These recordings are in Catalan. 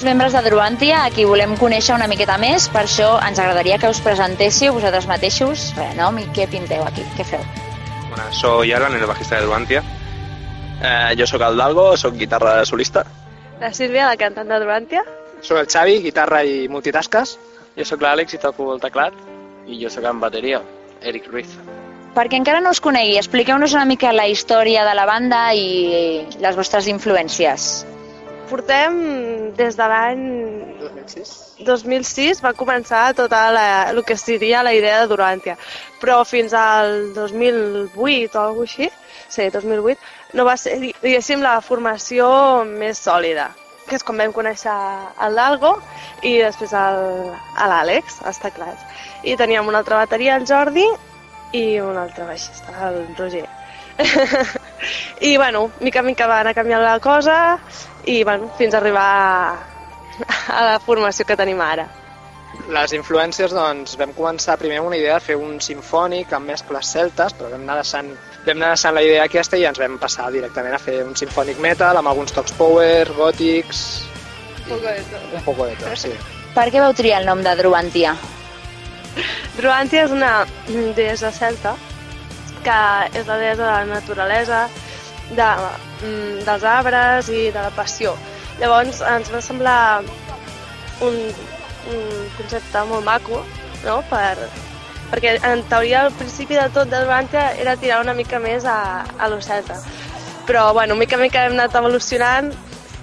amb els membres de Druantia, a qui volem conèixer una miqueta més, per això ens agradaria que us presentéssiu vosaltres mateixos. Bé, nom i què pinteu aquí, què feu? Bueno, soy Alan, el bajista de Duantia. Eh, jo sóc el Dalgo, sóc guitarra solista. La Sílvia, la cantant de Durantia. Soc el Xavi, guitarra i multitasques. Jo sóc l'Àlex i toco el teclat. I jo sóc en bateria, Eric Ruiz. Perquè encara no us conegui, expliqueu-nos una mica la història de la banda i les vostres influències. Portem des de l'any 2006. 2006 va començar tota la, el que seria la idea de Durantia, però fins al 2008 o alguna així, sí, 2008, no va ser, diguéssim, la formació més sòlida, que és quan vam conèixer el Dalgo i després el- a l'Àlex, els teclats. I teníem una altra bateria, el Jordi, i un altre baixista, el Roger. I, bueno, mica en mica va anar canviant la cosa i, bueno, fins a arribar a, a la formació que tenim ara. Les influències, doncs, vam començar primer amb una idea de fer un sinfònic amb mescles celtes, però vam anar deixant, vam anar deixant la idea aquesta i ens vam passar directament a fer un sinfònic metal amb alguns tocs power, gòtics... Un poco de tot. Un poco de tot, sí. Per què vau triar el nom de Druantia? Druantia és una deessa celta que és la deessa de la naturalesa, de, mm, dels arbres i de la passió. Llavors ens va semblar un, un concepte molt maco, no? Per, perquè en teoria al principi de tot de Druantia era tirar una mica més a, a lo celta. Però bueno, mica en mica hem anat evolucionant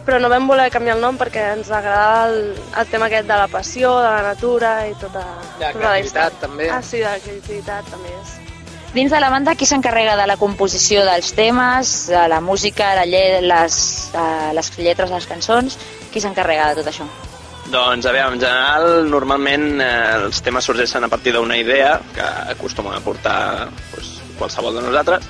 però no vam voler canviar el nom perquè ens agrada el, el tema aquest de la passió, de la natura i tota, la tota creativitat, història. també. Ah, sí, de la creativitat també és. Dins de la banda, qui s'encarrega de la composició dels temes, de la música, la lle les, eh, les lletres de les cançons? Qui s'encarrega de tot això? Doncs, a veure, en general, normalment eh, els temes sorgeixen a partir d'una idea que acostuma a portar doncs, qualsevol de nosaltres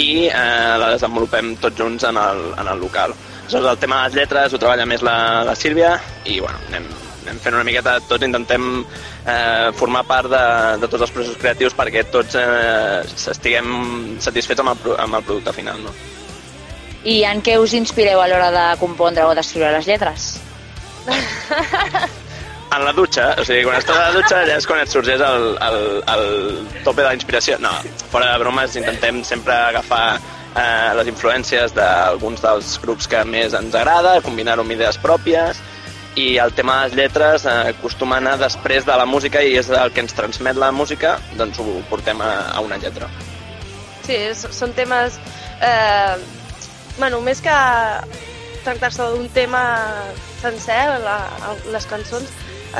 i eh, la desenvolupem tots junts en el, en el local. Aleshores, el tema de les lletres ho treballa més la, la Sílvia i, bueno, anem, anem fent una miqueta, tots intentem eh, formar part de, de tots els processos creatius perquè tots eh, estiguem satisfets amb el, amb el producte final, no? I en què us inspireu a l'hora de compondre o d'escriure les lletres? En la dutxa, o sigui, quan estàs a la dutxa ja és quan et sorgeix el, el, el tope de la inspiració. No, fora de bromes, intentem sempre agafar eh, les influències d'alguns dels grups que més ens agrada, combinar-ho amb idees pròpies, i el tema de les lletres eh, acostuma a anar després de la música i és el que ens transmet la música, doncs ho portem a, a una lletra. Sí, s- són temes... Eh, bueno, més que tractar-se d'un tema sencer, la, les cançons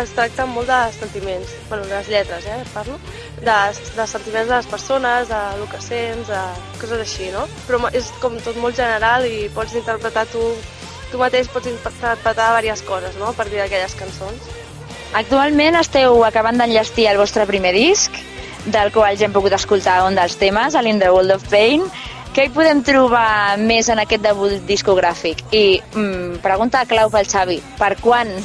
es tracten molt de sentiments, bueno, les lletres, eh, parlo, de, de sentiments de les persones, de lo que sents, de coses així, no? Però és com tot molt general i pots interpretar tu, tu mateix pots interpretar diverses coses, no?, a partir d'aquelles cançons. Actualment esteu acabant d'enllestir el vostre primer disc, del qual ja hem pogut escoltar un dels temes, a l'In the World of Pain. Què hi podem trobar més en aquest debut discogràfic? I mm, pregunta clau pel Xavi, per quan?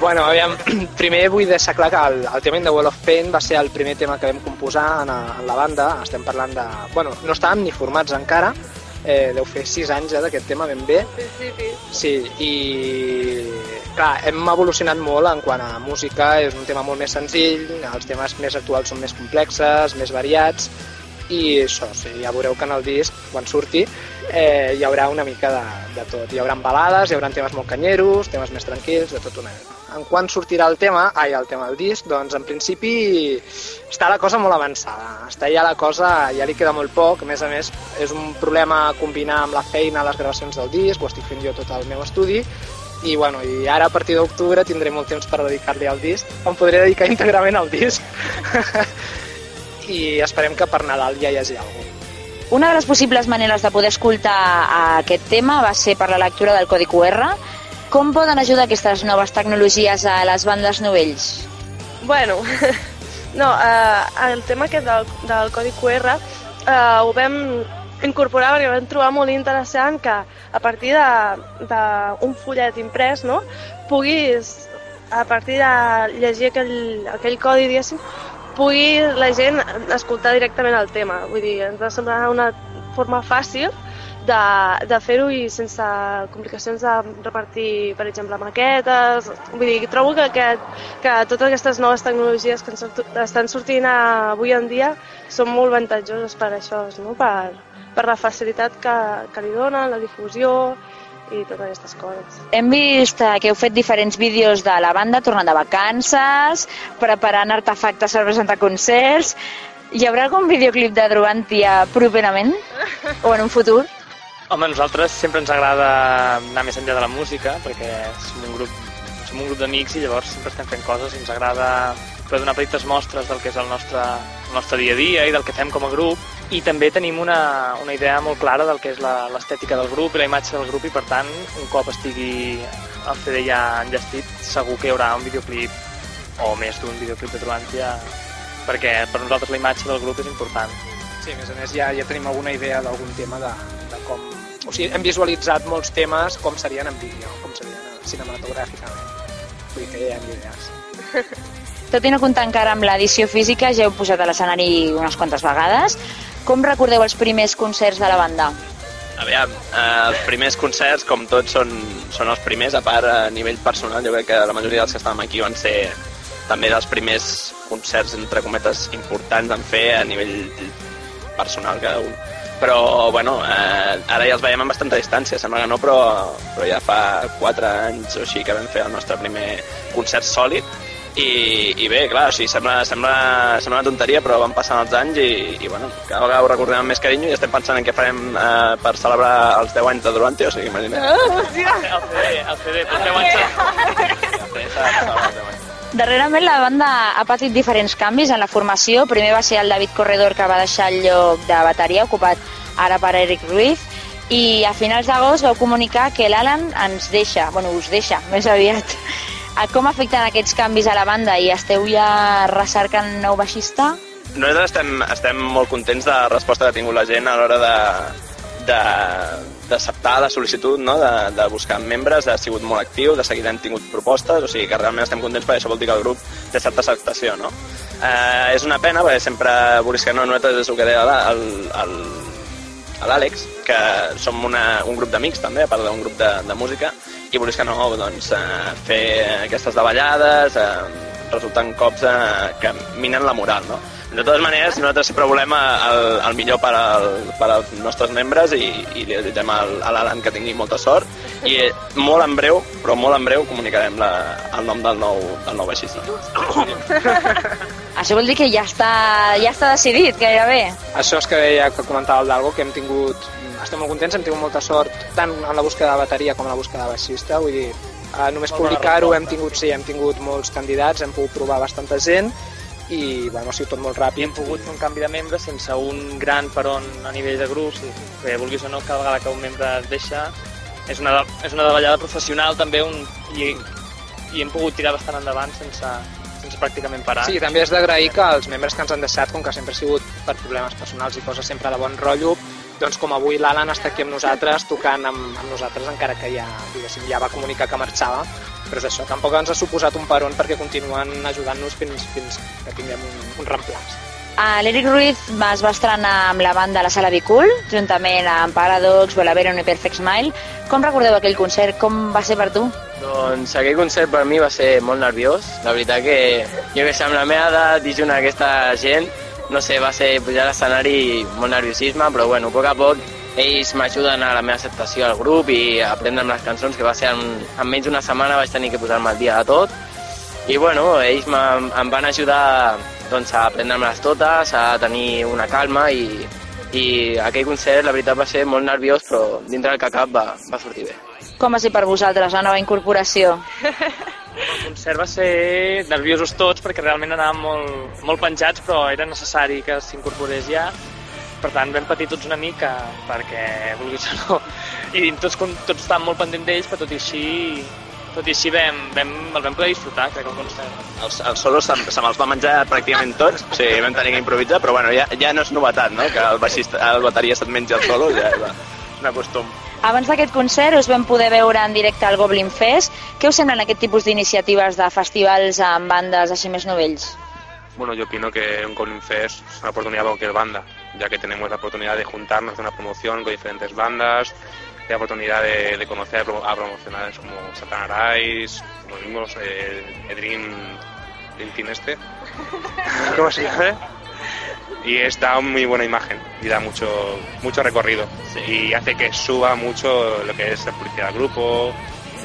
Bueno, aviam, primer vull deixar clar que el, el tema In the Wall of Pain va ser el primer tema que vam composar en, a- en la banda. Estem parlant de... Bueno, no estàvem ni formats encara, eh, deu fer sis anys ja d'aquest tema ben bé. principi. Sí, i clar, hem evolucionat molt en quant a música, és un tema molt més senzill, els temes més actuals són més complexes, més variats, i això, sí, ja veureu que en el disc, quan surti, eh, hi haurà una mica de, de tot. Hi haurà balades, hi haurà temes molt canyeros, temes més tranquils, de tot una mica. En quan sortirà el tema, ai, el tema del disc, doncs en principi està la cosa molt avançada. Està ja la cosa, ja li queda molt poc, a més a més és un problema combinar amb la feina les gravacions del disc, ho estic fent jo tot al meu estudi, i, bueno, i ara a partir d'octubre tindré molt temps per dedicar-li al disc, em podré dedicar íntegrament al disc. I esperem que per Nadal ja hi hagi alguna cosa. Una de les possibles maneres de poder escoltar aquest tema va ser per la lectura del codi QR. Com poden ajudar aquestes noves tecnologies a les bandes novells? Bueno, no, eh, el tema aquest del, del codi QR eh, ho vam incorporar perquè vam trobar molt interessant que a partir d'un fullet imprès no, puguis, a partir de llegir aquell, aquell codi, diguéssim, pugui la gent escoltar directament el tema. Vull dir, ens va semblar una forma fàcil de, de fer-ho i sense complicacions de repartir, per exemple, maquetes. Vull dir, trobo que, aquest, que totes aquestes noves tecnologies que estan sortint avui en dia són molt avantatjoses per això, no? per, per la facilitat que, que li donen, la difusió i totes aquestes coses. Hem vist eh, que heu fet diferents vídeos de la banda tornant de vacances, preparant artefactes per presentar concerts. Hi haurà algun videoclip de Druantia properament? O en un futur? Home, a nosaltres sempre ens agrada anar més enllà de la música, perquè som un grup, som un grup d'amics i llavors sempre estem fent coses i ens agrada poder donar petites mostres del que és el nostre, el nostre dia a dia i del que fem com a grup. I també tenim una, una idea molt clara del que és l'estètica del grup i la imatge del grup i, per tant, un cop estigui el CD ja enllestit, segur que hi haurà un videoclip o més d'un videoclip de Truantia perquè per nosaltres la imatge del grup és important. Sí, a més a més ja, ja tenim alguna idea d'algun tema de, de com... O sigui, hem visualitzat molts temes com serien en vídeo, com serien cinematogràficament. Vull dir que ja hi ha idees. Tot i no comptar encara amb l'edició física, ja heu posat a l'escenari unes quantes vegades. Com recordeu els primers concerts de la banda? Aviam, eh, els primers concerts, com tots, són, són els primers, a part a nivell personal, jo crec que la majoria dels que estàvem aquí van ser també dels primers concerts, entre cometes, importants en fer a nivell personal cada un. Però, bueno, eh, ara ja els veiem amb bastanta distància, sembla que no, però, però ja fa 4 anys o així que vam fer el nostre primer concert sòlid i, i bé, clar, o sigui, sembla, sembla, sembla una tonteria, però van passant els anys i, i bueno, cada vegada ho recordem amb més carinyo i estem pensant en què farem eh, per celebrar els 10 anys de Durante, o sigui, imagina't. El CD, el CD, per 10 anys. Ja sé, s'ha de celebrar els 10 anys. Darrerament la banda ha patit diferents canvis en la formació. Primer va ser el David Corredor que va deixar el lloc de bateria ocupat ara per Eric Ruiz i a finals d'agost vau comunicar que l'Alan ens deixa, bueno, us deixa més aviat. Com afecten aquests canvis a la banda i esteu ja recercant nou baixista? Nosaltres estem, estem molt contents de la resposta que ha tingut la gent a l'hora de- d'acceptar la sol·licitud, no? de, de buscar membres, ha sigut molt actiu, de seguida hem tingut propostes, o sigui que realment estem contents perquè això vol dir que el grup té certa acceptació. No? Eh, és una pena perquè sempre, vulguis que no, nosaltres és el que deia el, el, l'Àlex, que som una, un grup d'amics també, a part d'un grup de, de música, i vulguis que no, doncs, eh, fer aquestes davallades eh, resulten cops eh, que minen la moral, no? De totes maneres, nosaltres sempre volem el, el millor per, al, per als nostres membres i, i li desitgem al, a l'Alan que tingui molta sort i eh, molt en breu, però molt en breu comunicarem la, el nom del nou, del nou baixista. Això vol dir que ja està, ja està decidit gairebé. Això és que deia que comentava el Dalgo, que hem tingut, estem molt contents, hem tingut molta sort tant en la búsqueda de bateria com en la búsqueda de baixista, vull dir, eh, només publicar-ho hem tingut, sí, hem tingut molts candidats, hem pogut provar bastanta gent i bueno, ha sigut tot molt I ràpid. hem pogut fer un canvi de membre sense un gran peron a nivell de grups, i, perquè vulguis o no, cada vegada que un membre es deixa és una, és una davallada professional també un, i, i hem pogut tirar bastant endavant sense, sense pràcticament parar. Sí, també és d'agrair que els membres que ens han deixat, com que sempre ha sigut per problemes personals i coses sempre de bon rotllo, doncs com avui l'Alan està aquí amb nosaltres, tocant amb, amb nosaltres, encara que ja, diguéssim, ja va comunicar que marxava, però és això, tampoc ens ha suposat un peron perquè continuen ajudant-nos fins, fins que tinguem un, un reemplaç. L'Eric Ruiz es va estrenar amb la banda a la Sala Bicul, juntament amb Paradox, Volaveron i Perfect Smile. Com recordeu aquell concert? Com va ser per tu? Doncs aquell concert per mi va ser molt nerviós. La veritat que jo que sé, amb la meva edat i junt aquesta gent, no sé, va ser pujar a l'escenari molt nerviosisme, però bueno, a poc a poc ells m'ajuden a la meva acceptació al grup i a aprendre'm les cançons, que va ser en, en menys d'una setmana vaig tenir que posar-me al dia de tot. I bueno, ells em van ajudar doncs, a aprendre-me-les totes, a tenir una calma i, i aquell concert la veritat va ser molt nerviós però dintre del que cap va, va sortir bé. Com va ser per vosaltres la nova incorporació? El concert va ser nerviosos tots perquè realment anàvem molt, molt penjats però era necessari que s'incorporés ja per tant vam patir tots una mica perquè vulguis o no i tots, tots estàvem molt pendents d'ells però tot i així tot i així vam, vam, el vam poder disfrutar crec el concert Els, els solos se, se me'ls va menjar pràcticament tots, sigui, vam tenir que improvisar, però bueno, ja, ja no és novetat, no?, que el, baixista, el bateria se't mengi el solo, ja és un acostum. Abans d'aquest concert us vam poder veure en directe al Goblin Fest. Què us semblen aquest tipus d'iniciatives de festivals amb bandes així més novells? Bueno, yo opino que un Colin Fest es una oportunidad para cualquier banda ya que tenemos la oportunidad de juntarnos en una promoción con diferentes bandas, la oportunidad de, de conocer a promocionales como Satanarais, como vimos, eh, Edrin, el team este, ¿cómo se llama? Y está muy buena imagen y da mucho, mucho recorrido y hace que suba mucho lo que es la publicidad del grupo.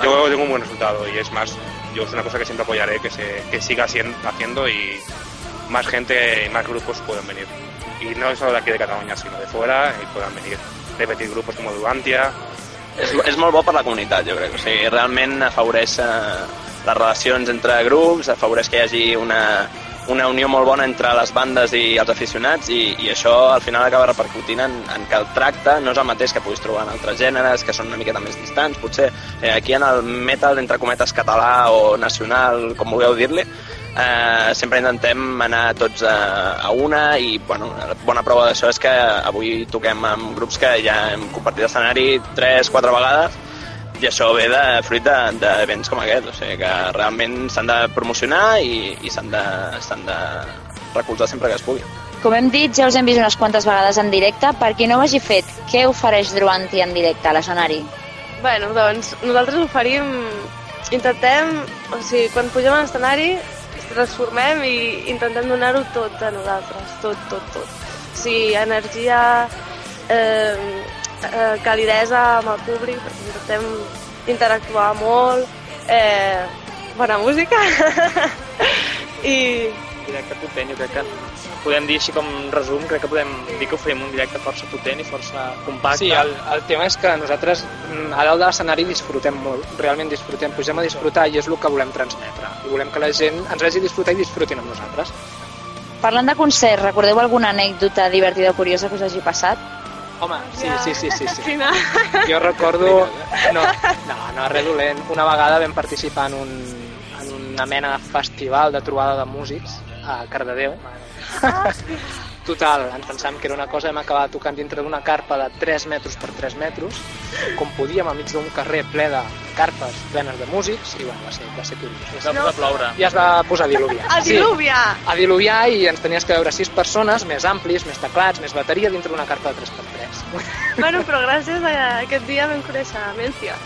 Yo tengo un buen resultado y es más, yo es una cosa que siempre apoyaré, que, se, que siga siendo, haciendo y más gente y más grupos puedan venir. Y no solo de aquí de Cataluña, sino de fuera, y puedan venir repetir grupos como Duantia. És, és molt bo per la comunitat, jo crec. O sigui, realment afavoreix eh, les relacions entre grups, afavoreix que hi hagi una, una unió molt bona entre les bandes i els aficionats i, i això al final acaba repercutint en, en que el tracte no és el mateix que puguis trobar en altres gèneres que són una miqueta més distants, potser eh, aquí en el metal entre cometes català o nacional, com vulgueu dir-li, eh, sempre intentem anar tots a, a una i bueno, la bona prova d'això és que avui toquem amb grups que ja hem compartit escenari 3-4 vegades i això ve de fruit d'events com aquest, o sigui que realment s'han de promocionar i, i s'han de, de recolzar sempre que es pugui. Com hem dit, ja us hem vist unes quantes vegades en directe. Per qui no ho hagi fet, què ofereix Druanti en directe a l'escenari? Bueno, doncs nosaltres oferim, intentem, o sigui, quan pugem a l'escenari transformem i intentem donar-ho tot a nosaltres, tot, tot, tot. O sigui, energia, eh, eh, calidesa amb el públic, perquè intentem interactuar molt, eh, bona música i... Directe potent, jo crec que podem dir així com resum, crec que podem dir que oferim un directe força potent i força compacte. Sí, el, el tema és que nosaltres mm, a dalt de l'escenari disfrutem molt, realment disfrutem, pugem a disfrutar i és el que volem transmetre. I volem que la gent ens vegi disfrutar i disfrutin amb nosaltres. Parlant de concerts, recordeu alguna anècdota divertida o curiosa que us hagi passat? Home, sí, sí, sí, sí, sí. Jo recordo... No, no, no, res dolent. Una vegada vam participar en, un, en una mena de festival de trobada de músics a Cardedeu. Total, ens pensàvem que era una cosa, hem acabat tocant dintre d'una carpa de 3 metres per 3 metres, com podíem, enmig d'un carrer ple de carpes plenes de músics, i bueno, va ser, va ser curiós. Es va posar a ploure. I es va posar a diluviar. A diluviar! Sí, a diluviar i ens tenies que veure 6 persones, més amplis, més teclats, més bateria, dintre d'una carpa de 3x3. Bueno, però gràcies a aquest dia vam conèixer a Mencia.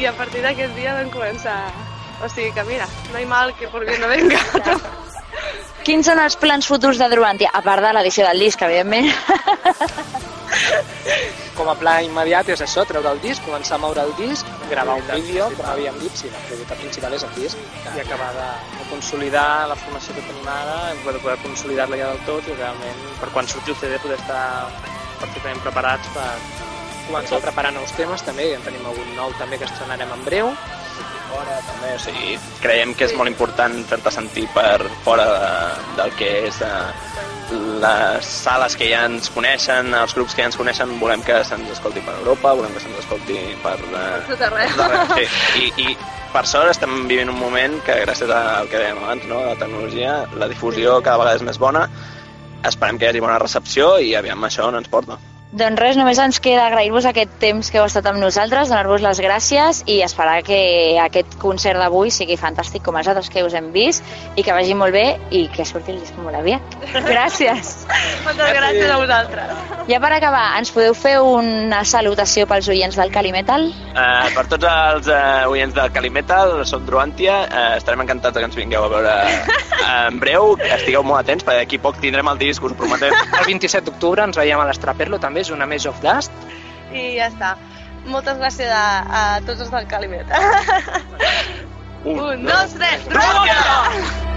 I a partir d'aquest dia vam començar... O sigui que mira, no hi mal que por bien no venga. Quins són els plans futurs de Druanti? A part de l'edició del disc, evidentment. Com a pla immediat és això, treure el disc, començar a moure el disc, gravar un vídeo, com havíem dit, sí, la prioritat principal és el disc. i acabar de, de consolidar la formació que tenim ara, per poder consolidar-la ja del tot i realment per quan surti el CD poder estar perfectament preparats per Començar a preparar nous temes també, i en tenim algun nou també que estrenarem en breu. Fora també, o sigui, creiem que és molt important fer-te sentir per fora de, del que és eh, les sales que ja ens coneixen, els grups que ja ens coneixen, volem que se'ns escolti per Europa, volem que se'ns escolti per... Eh, Tot arreu. sí. I, I per sort estem vivint un moment que gràcies al que dèiem abans, no, la tecnologia, la difusió cada vegada és més bona, esperem que hi hagi bona recepció i aviam això on ens porta. Doncs res, només ens queda agrair-vos aquest temps que heu estat amb nosaltres, donar-vos les gràcies i esperar que aquest concert d'avui sigui fantàstic com els altres que us hem vist i que vagi molt bé i que surti el disc molt aviat. Gràcies. Moltes gràcies a vosaltres. Ja per acabar, ens podeu fer una salutació pels oients del Calimetal? Uh, per tots els uh, oients del Calimetal, som Druantia, uh, estarem encantats que ens vingueu a veure uh, en breu, estigueu molt atents perquè d'aquí poc tindrem el disc, us ho prometem. El 27 d'octubre ens veiem a l'Estraperlo, també és una Maze of Dust. I ja està. Moltes gràcies a, a tots els del Calimet. Un, dos, tres, Druantia!